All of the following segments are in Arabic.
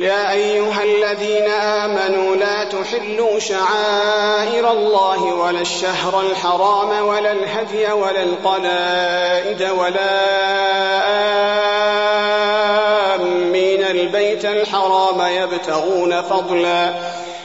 يا أيها الذين آمنوا لا تحلوا شعائر الله ولا الشهر الحرام ولا الهدي ولا القلائد ولا آمين. البيت الحرام يبتغون فضلا.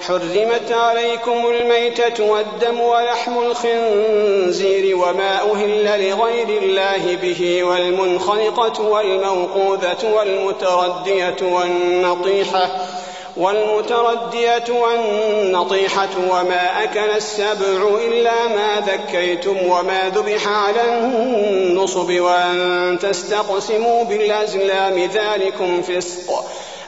حرمت عليكم الميتة والدم ولحم الخنزير وما أهل لغير الله به والمنخنقة والموقوذة والمتردية والنطيحة والمتردية والنطيحة وما أكل السبع إلا ما ذكيتم وما ذبح على النصب وأن تستقسموا بالأزلام ذلكم فسق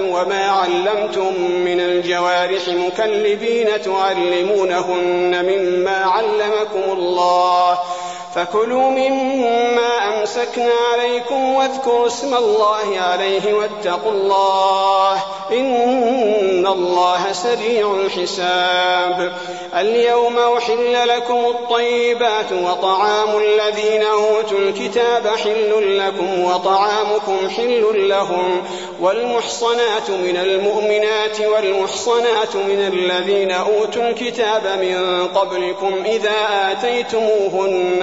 وما علمتم من الجوارح مكلبين تعلمونهن مما علمكم الله فكلوا مما أمسكنا عليكم واذكروا اسم الله عليه واتقوا الله إن الله سريع الحساب. اليوم أحل لكم الطيبات وطعام الذين أوتوا الكتاب حل لكم وطعامكم حل لهم والمحصنات من المؤمنات والمحصنات من الذين أوتوا الكتاب من قبلكم إذا آتيتموهن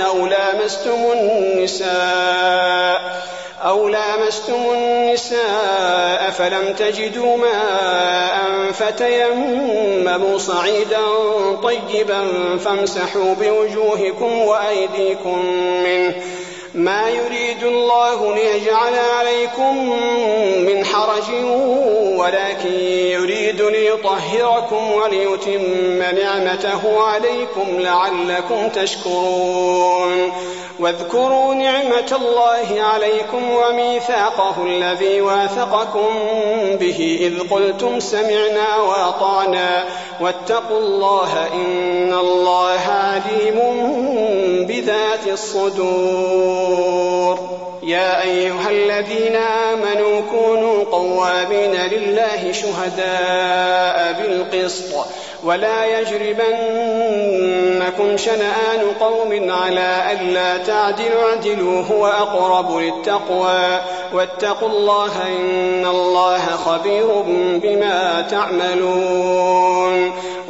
أو لامستم النساء أو لامستم النساء فلم تجدوا ماء فتيمموا صعيدا طيبا فامسحوا بوجوهكم وأيديكم منه ما يريد الله ليجعل عليكم من حرج ولكن يريد ليطهركم وليتم نعمته عليكم لعلكم تشكرون. واذكروا نعمة الله عليكم وميثاقه الذي واثقكم به. إذ قلتم سمعنا وأطعنا. واتقوا الله إن الله عليم بذات الصدور. يا أيها الذين آمنوا كونوا قوامين لله شهداء بالقسط ولا يجرمنكم شنآن قوم على ألا تعدلوا اعدلوا هو أقرب للتقوى. واتقوا الله إن الله خبير بما تعملون.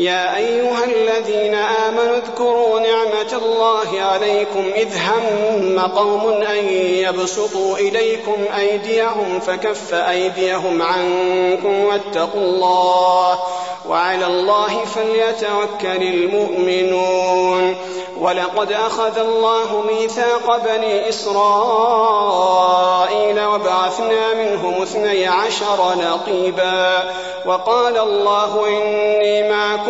يا أيها الذين آمنوا اذكروا نعمة الله عليكم إذ هم قوم أن يبسطوا إليكم أيديهم فكف أيديهم عنكم واتقوا الله وعلى الله فليتوكل المؤمنون ولقد أخذ الله ميثاق بني إسرائيل وبعثنا منهم اثني عشر نقيبا وقال الله إني معكم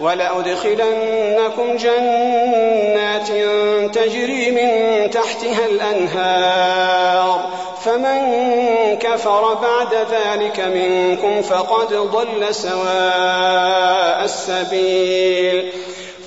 ولأدخلنكم جنات تجري من تحتها الأنهار. فمن كفر بعد ذلك منكم فقد ضل سواء السبيل.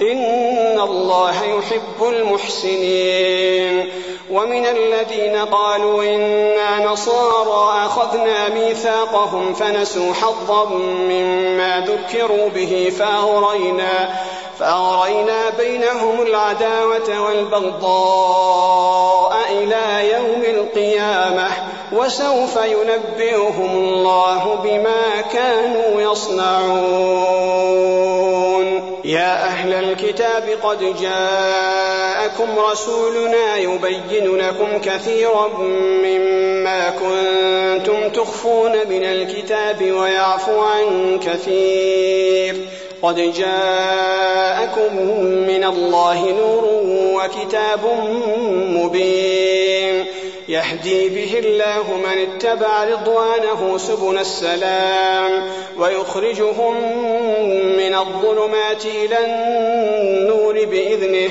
إن الله يحب المحسنين. ومن الذين قالوا إنا نصارى أخذنا ميثاقهم فنسوا حظا مما ذكروا به فأغرينا فأغرينا بينهم العداوة والبغضاء إلى يوم القيامة وسوف ينبئهم الله بما كانوا يصنعون. يا أهل الكتاب قد جاءكم رسولنا يبين لكم كثيرا مما كنتم تخفون من الكتاب ويعفو عن كثير. قد جاءكم من الله نور وكتاب مبين. يهدي به الله من اتبع رضوانه سبل السلام ويخرجهم من الظلمات إلى النور بإذنه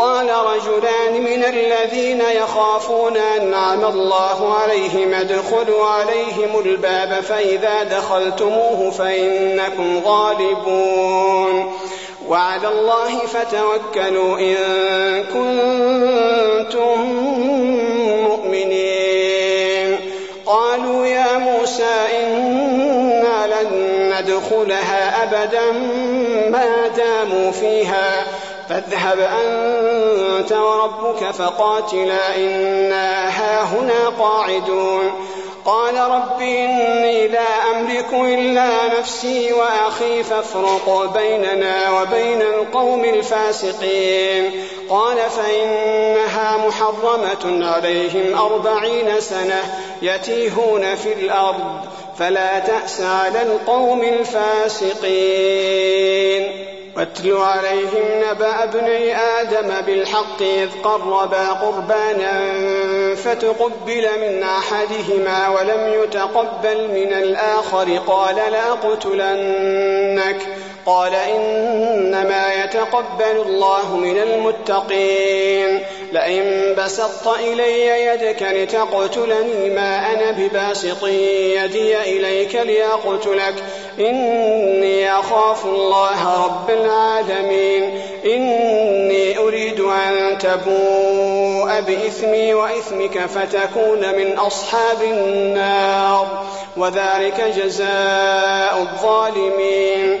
قال رجلان من الذين يخافون أنعم الله عليهم ادخلوا عليهم الباب فإذا دخلتموه فإنكم غالبون. وعلى الله فتوكلوا إن كنتم مؤمنين. قالوا يا موسى إنا لن ندخلها أبدا ما داموا فيها. فاذهب أنت وربك فقاتلا إنا هاهنا قاعدون. قال رب إني لا أملك إلا نفسي وأخي فافرق بيننا وبين القوم الفاسقين. قال فإنها محرمة عليهم أربعين سنة يتيهون في الأرض فلا تأس على القوم الفاسقين. واتل عليهم نبأ ابني آدم بالحق إذ قربا قربانا فتقبل من أحدهما ولم يتقبل من الآخر قال لأقتلنك قال إنما يتقبل الله من المتقين. لئن بسطت إلي يدك لتقتلني ما أنا بباسط يدي إليك لأقتلك إني أخاف الله رب العالمين. إني أريد أن تبوء بإثمي وإثمك فتكون من أصحاب النار. وذلك جزاء الظالمين.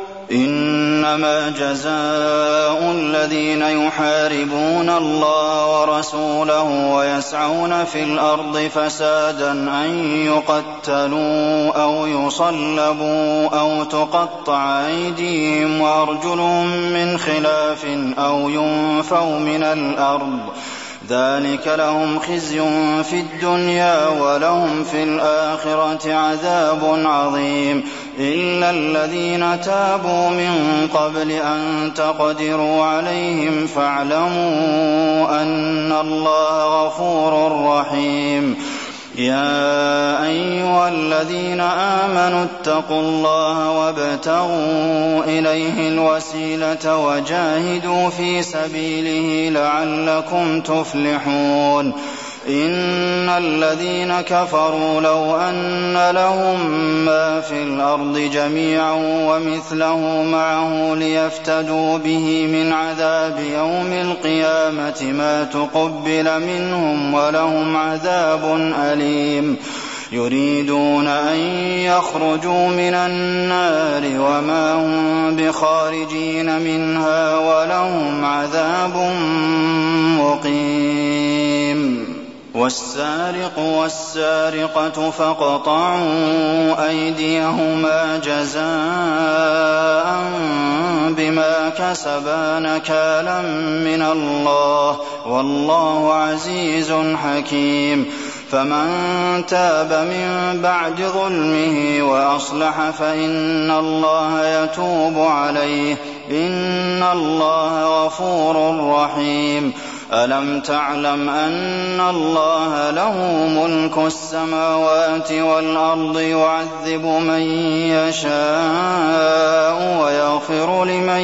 إنما جزاء الذين يحاربون الله ورسوله ويسعون في الأرض فسادا أن يقتلوا أو يصلبوا أو تقطع أيديهم وأرجلهم من خلاف أو ينفوا من الأرض. ذلك لهم خزي في الدنيا ولهم في الآخرة عذاب عظيم. إلا الذين تابوا من قبل أن تقدروا عليهم فاعلموا أن الله غفور رحيم. يا أيها الذين آمنوا اتقوا الله وابتغوا إليه الوسيلة وجاهدوا في سبيله لعلكم تفلحون. إن الذين كفروا لو أن لهم ما في الأرض جميعا ومثله معه ليفتدوا به من عذاب يوم القيامة ما تقبل منهم ولهم عذاب أليم. يريدون أن يخرجوا من النار وما هم بخارجين منها ولهم عذاب مقيم. والسارق والسارقة فاقطعوا أيديهما جزاء بما كسبا نكالا من الله والله عزيز حكيم. فمن تاب من بعد ظلمه وأصلح فإن الله يتوب عليه. إن الله غفور رحيم. ألم تعلم أن الله له ملك السماوات والأرض يعذب من يشاء ويغفر لمن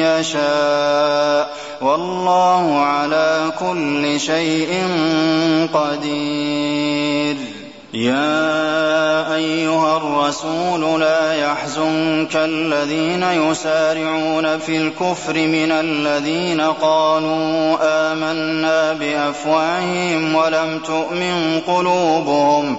يشاء والله على كل شيء قدير يا أيها الرسول لا يحزنك الذين يسارعون في الكفر من الذين قالوا آمنا بأفواههم ولم تؤمن قلوبهم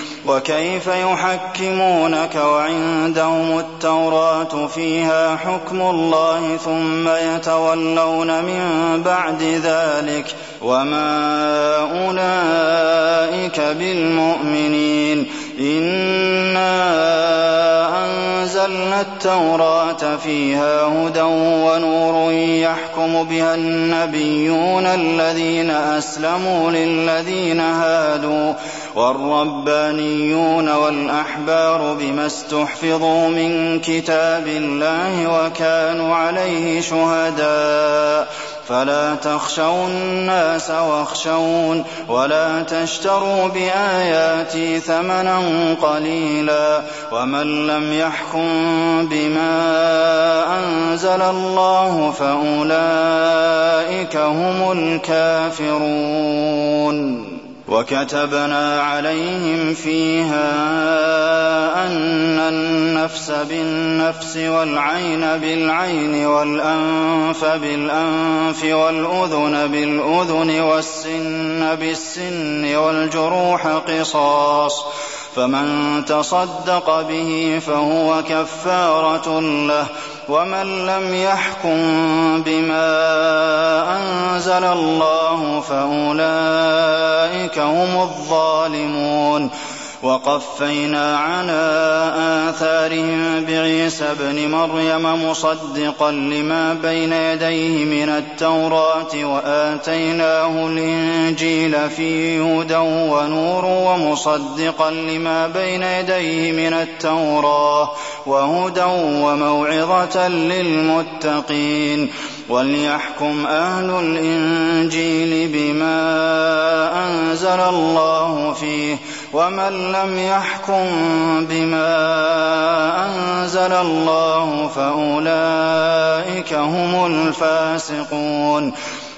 وكيف يحكمونك وعندهم التوراة فيها حكم الله ثم يتولون من بعد ذلك وما أولئك بالمؤمنين إنا أنزلنا التوراة فيها هدى ونور يحكم بها النبيون الذين أسلموا للذين هادوا والربانيون والأحبار بما استحفظوا من كتاب الله وكانوا عليه شهداء. فلا تخشوا الناس واخشون ولا تشتروا بآياتي ثمنا قليلا. ومن لم يحكم بما أنزل الله فأولئك هم الكافرون. وكتبنا عليهم فيها أن النفس بالنفس والعين بالعين والأنف بالأنف والأذن بالأذن والسن بالسن والجروح قصاص فمن تصدق به فهو كفارة له ومن لم يحكم بما أنزل الله فأولئك هم الظالمون وقفينا على آثارهم بعيسى ابن مريم مصدقا لما بين يديه من التوراة وآتيناه الإنجيل فيه هدى ونور ومصدقا لما بين يديه من التوراة وهدى وموعظة للمتقين. وليحكم أهل الإنجيل بما أنزل الله فيه ومن لم يحكم بما أنزل الله فأولئك هم الفاسقون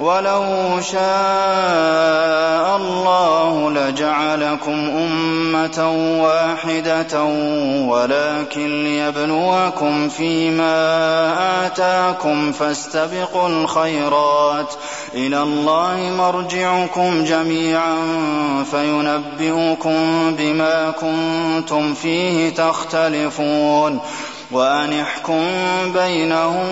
ولو شاء الله لجعلكم أمة واحدة ولكن ليبلوكم فيما آتاكم فاستبقوا الخيرات إلى الله مرجعكم جميعا فينبئكم بما كنتم فيه تختلفون وأن احكم بينهم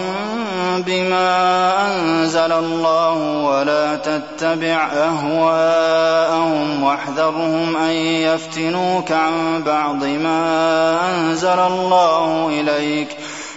بما أنزل الله ولا تتبع أهواءهم واحذرهم أن يفتنوك عن بعض ما أنزل الله إليك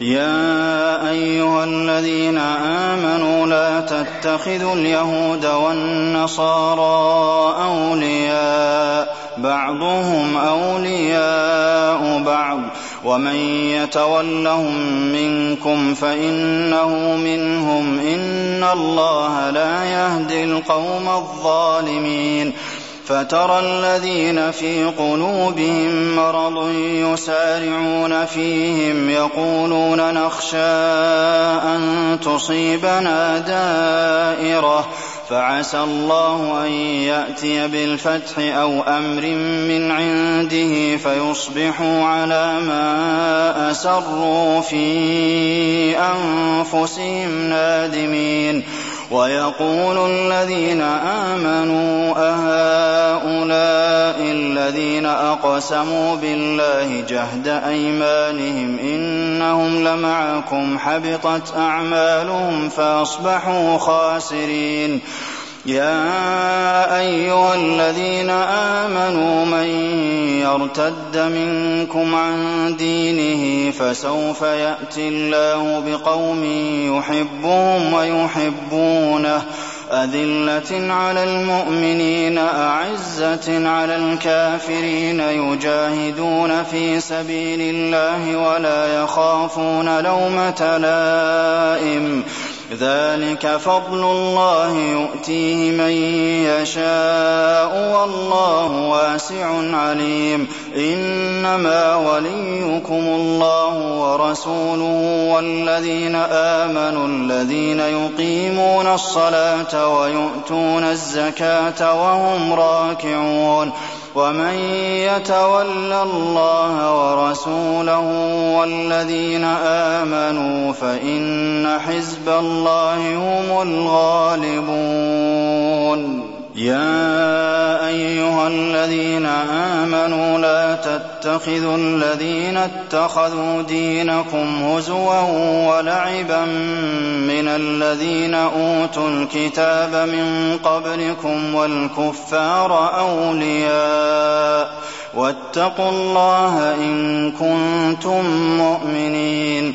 يا أيها الذين آمنوا لا تتخذوا اليهود والنصارى أولياء بعضهم أولياء بعض. ومن يتولهم منكم فإنه منهم. إن الله لا يهدي القوم الظالمين. فترى الذين في قلوبهم مرض يسارعون فيهم يقولون نخشى أن تصيبنا دائرة فعسى الله أن يأتي بالفتح أو أمر من عنده فيصبحوا على ما أسروا في أنفسهم نادمين ويقول الذين آمنوا أهؤلاء الذين أقسموا بالله جهد أيمانهم إنهم لمعكم حبطت أعمالهم فأصبحوا خاسرين. يا أيها الذين آمنوا من يرتد منكم عن دينه فسوف يأتي الله بقوم يحبهم ويحبونه. أذلة على المؤمنين أعزة على الكافرين يجاهدون في سبيل الله ولا يخافون لومة لائم. ذلك فضل الله يؤتيه من يشاء والله واسع عليم. إنما وليكم الله ورسوله والذين آمنوا الذين يقيمون الصلاة ويؤتون الزكاة وهم راكعون. ومن يتول الله ورسوله والذين آمنوا فإن حزب الله هم الغالبون. يا أيها الذين آمنوا لا تتخذوا الذين اتخذوا دينكم هزوا ولعبا من الذين أوتوا الكتاب من قبلكم والكفار أولياء واتقوا الله إن كنتم مؤمنين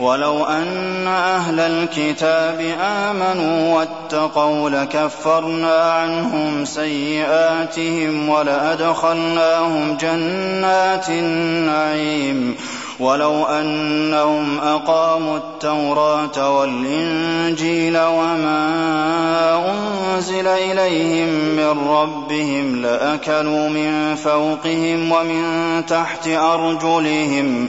ولو أن أهل الكتاب آمنوا واتقوا لكفرنا عنهم سيئاتهم ولأدخلناهم جنات النعيم. ولو أنهم أقاموا التوراة والإنجيل وما أنزل إليهم من ربهم لأكلوا من فوقهم ومن تحت أرجلهم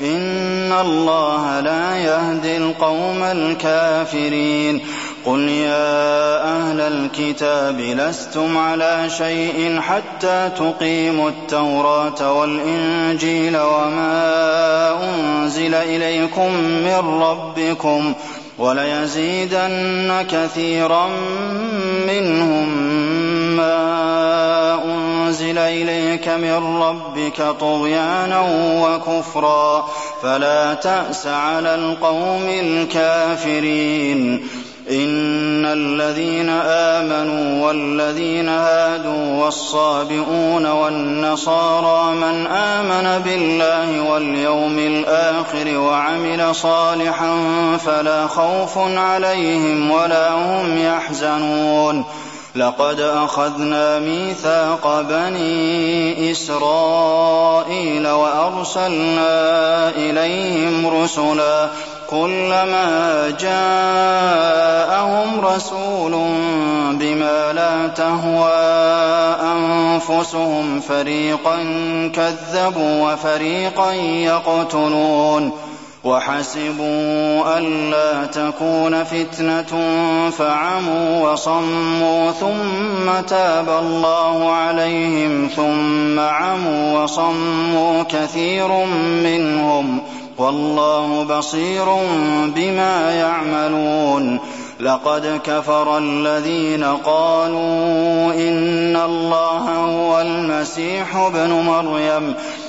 إن الله لا يهدي القوم الكافرين قل يا أهل الكتاب لستم على شيء حتى تقيموا التوراة والإنجيل وما أنزل إليكم من ربكم وليزيدن كثيرا منهم ما أنزل إليك من ربك طغيانا وكفرا. فلا تأس على القوم الكافرين. إن الذين آمنوا والذين هادوا والصابئون والنصارى من آمن بالله واليوم الآخر وعمل صالحا فلا خوف عليهم ولا هم يحزنون. لقد أخذنا ميثاق بني إسرائيل وأرسلنا إليهم رسلا كلما جاءهم رسول بما لا تهوى أنفسهم فريقا كذبوا وفريقا يقتلون وحسبوا ألا تكون فتنة فعموا وصموا ثم تاب الله عليهم ثم عموا وصموا كثير منهم والله بصير بما يعملون لقد كفر الذين قالوا إن الله هو المسيح ابن مريم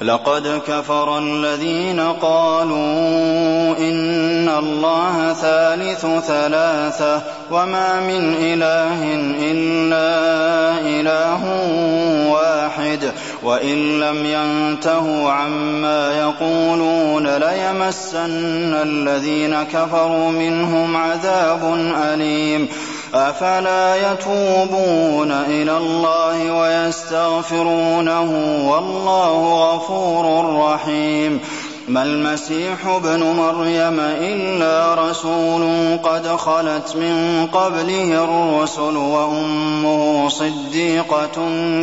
لقد كفر الذين قالوا إن الله ثالث ثلاثة وما من إله إلا إله واحد وإن لم ينتهوا عما يقولون ليمسن الذين كفروا منهم عذاب أليم أفلا يتوبون إلى الله ويستغفرونه والله غفور رحيم. ما المسيح ابن مريم إلا رسول قد خلت من قبله الرسل وأمه صديقة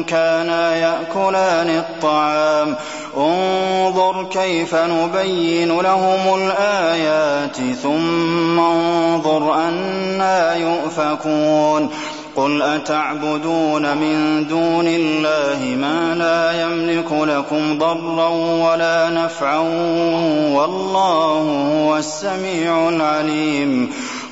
كانا يأكلان الطعام. انظر كيف نبين لهم الآيات ثم انظر أنا يؤفكون. قل أتعبدون من دون الله ما لا يملك لكم ضرا ولا نفعا والله هو السميع العليم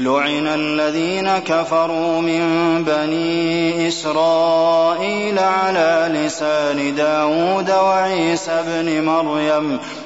لعن الذين كفروا من بني إسرائيل على لسان داود وعيسى ابن مريم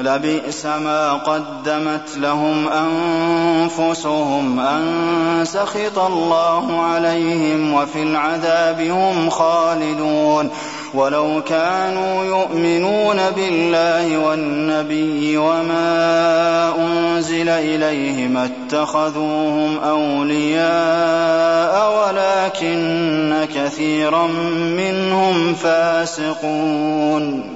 لبئس ما قدمت لهم أنفسهم أن سخط الله عليهم وفي العذاب هم خالدون ولو كانوا يؤمنون بالله والنبي وما أنزل إليه ما اتخذوهم أولياء ولكن كثيرا منهم فاسقون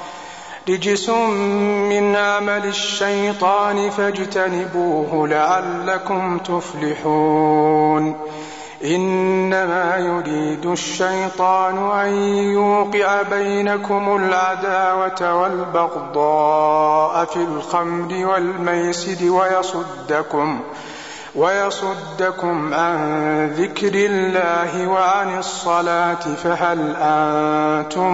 رجس من عمل الشيطان فاجتنبوه لعلكم تفلحون. إنما يريد الشيطان أن يوقع بينكم العداوة والبغضاء في الخمر والميسر ويصدكم ويصدكم عن ذكر الله وعن الصلاة فهل أنتم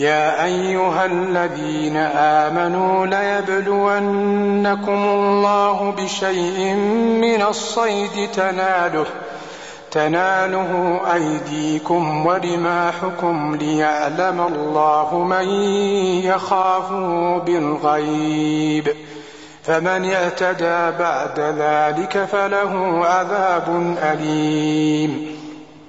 يا أيها الذين آمنوا ليبلونكم الله بشيء من الصيد تناله تناله أيديكم ورماحكم ليعلم الله من يخافه بالغيب فمن اعتدى بعد ذلك فله عذاب أليم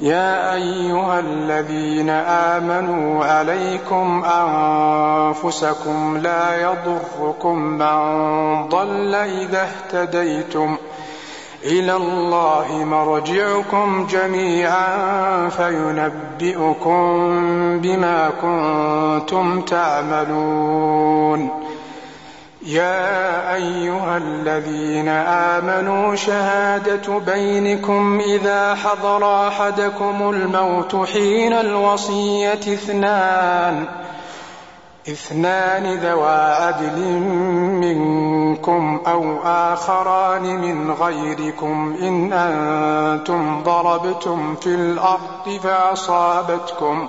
يا أيها الذين آمنوا عليكم أنفسكم لا يضركم من ضل إذا اهتديتم ۖ إلى الله مرجعكم جميعا فينبئكم بما كنتم تعملون يا أيها الذين آمنوا شهادة بينكم إذا حضر أحدكم الموت حين الوصية اثنان اثنان ذوى عدل منكم أو آخران من غيركم إن أنتم ضربتم في الأرض فأصابتكم.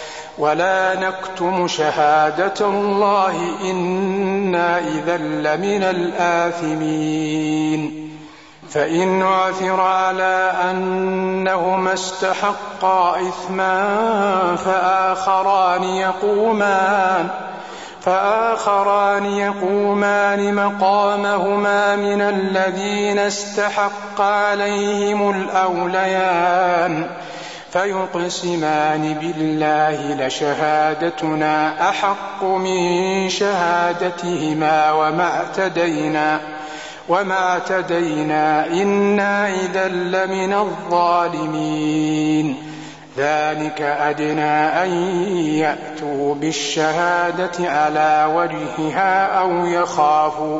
ولا نكتم شهادة الله إنا إذا لمن الآثمين فإن عثر على أنهما استحقا إثما فآخران يقومان فآخران يقومان مقامهما من الذين استحق عليهم الأوليان فيقسمان بالله لشهادتنا أحق من شهادتهما وما اعتدينا وما اعتدينا إنا إذا لمن الظالمين. ذلك أدنى أن يأتوا بالشهادة على وجهها أو يخافوا.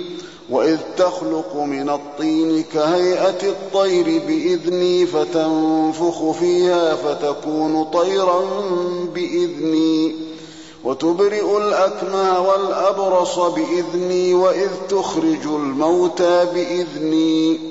وإذ تخلق من الطين كهيئة الطير بإذني فتنفخ فيها فتكون طيرا بإذني وتبرئ الأكمى والأبرص بإذني وإذ تخرج الموتى بإذني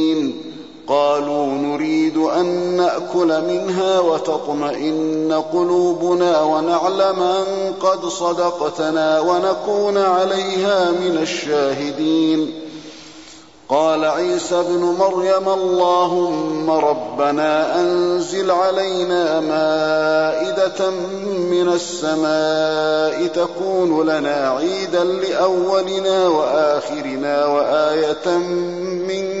قالوا نريد أن نأكل منها وتطمئن قلوبنا ونعلم أن قد صدقتنا ونكون عليها من الشاهدين. قال عيسى ابن مريم اللهم ربنا أنزل علينا مائدة من السماء تكون لنا عيدا لأولنا وآخرنا وآية منك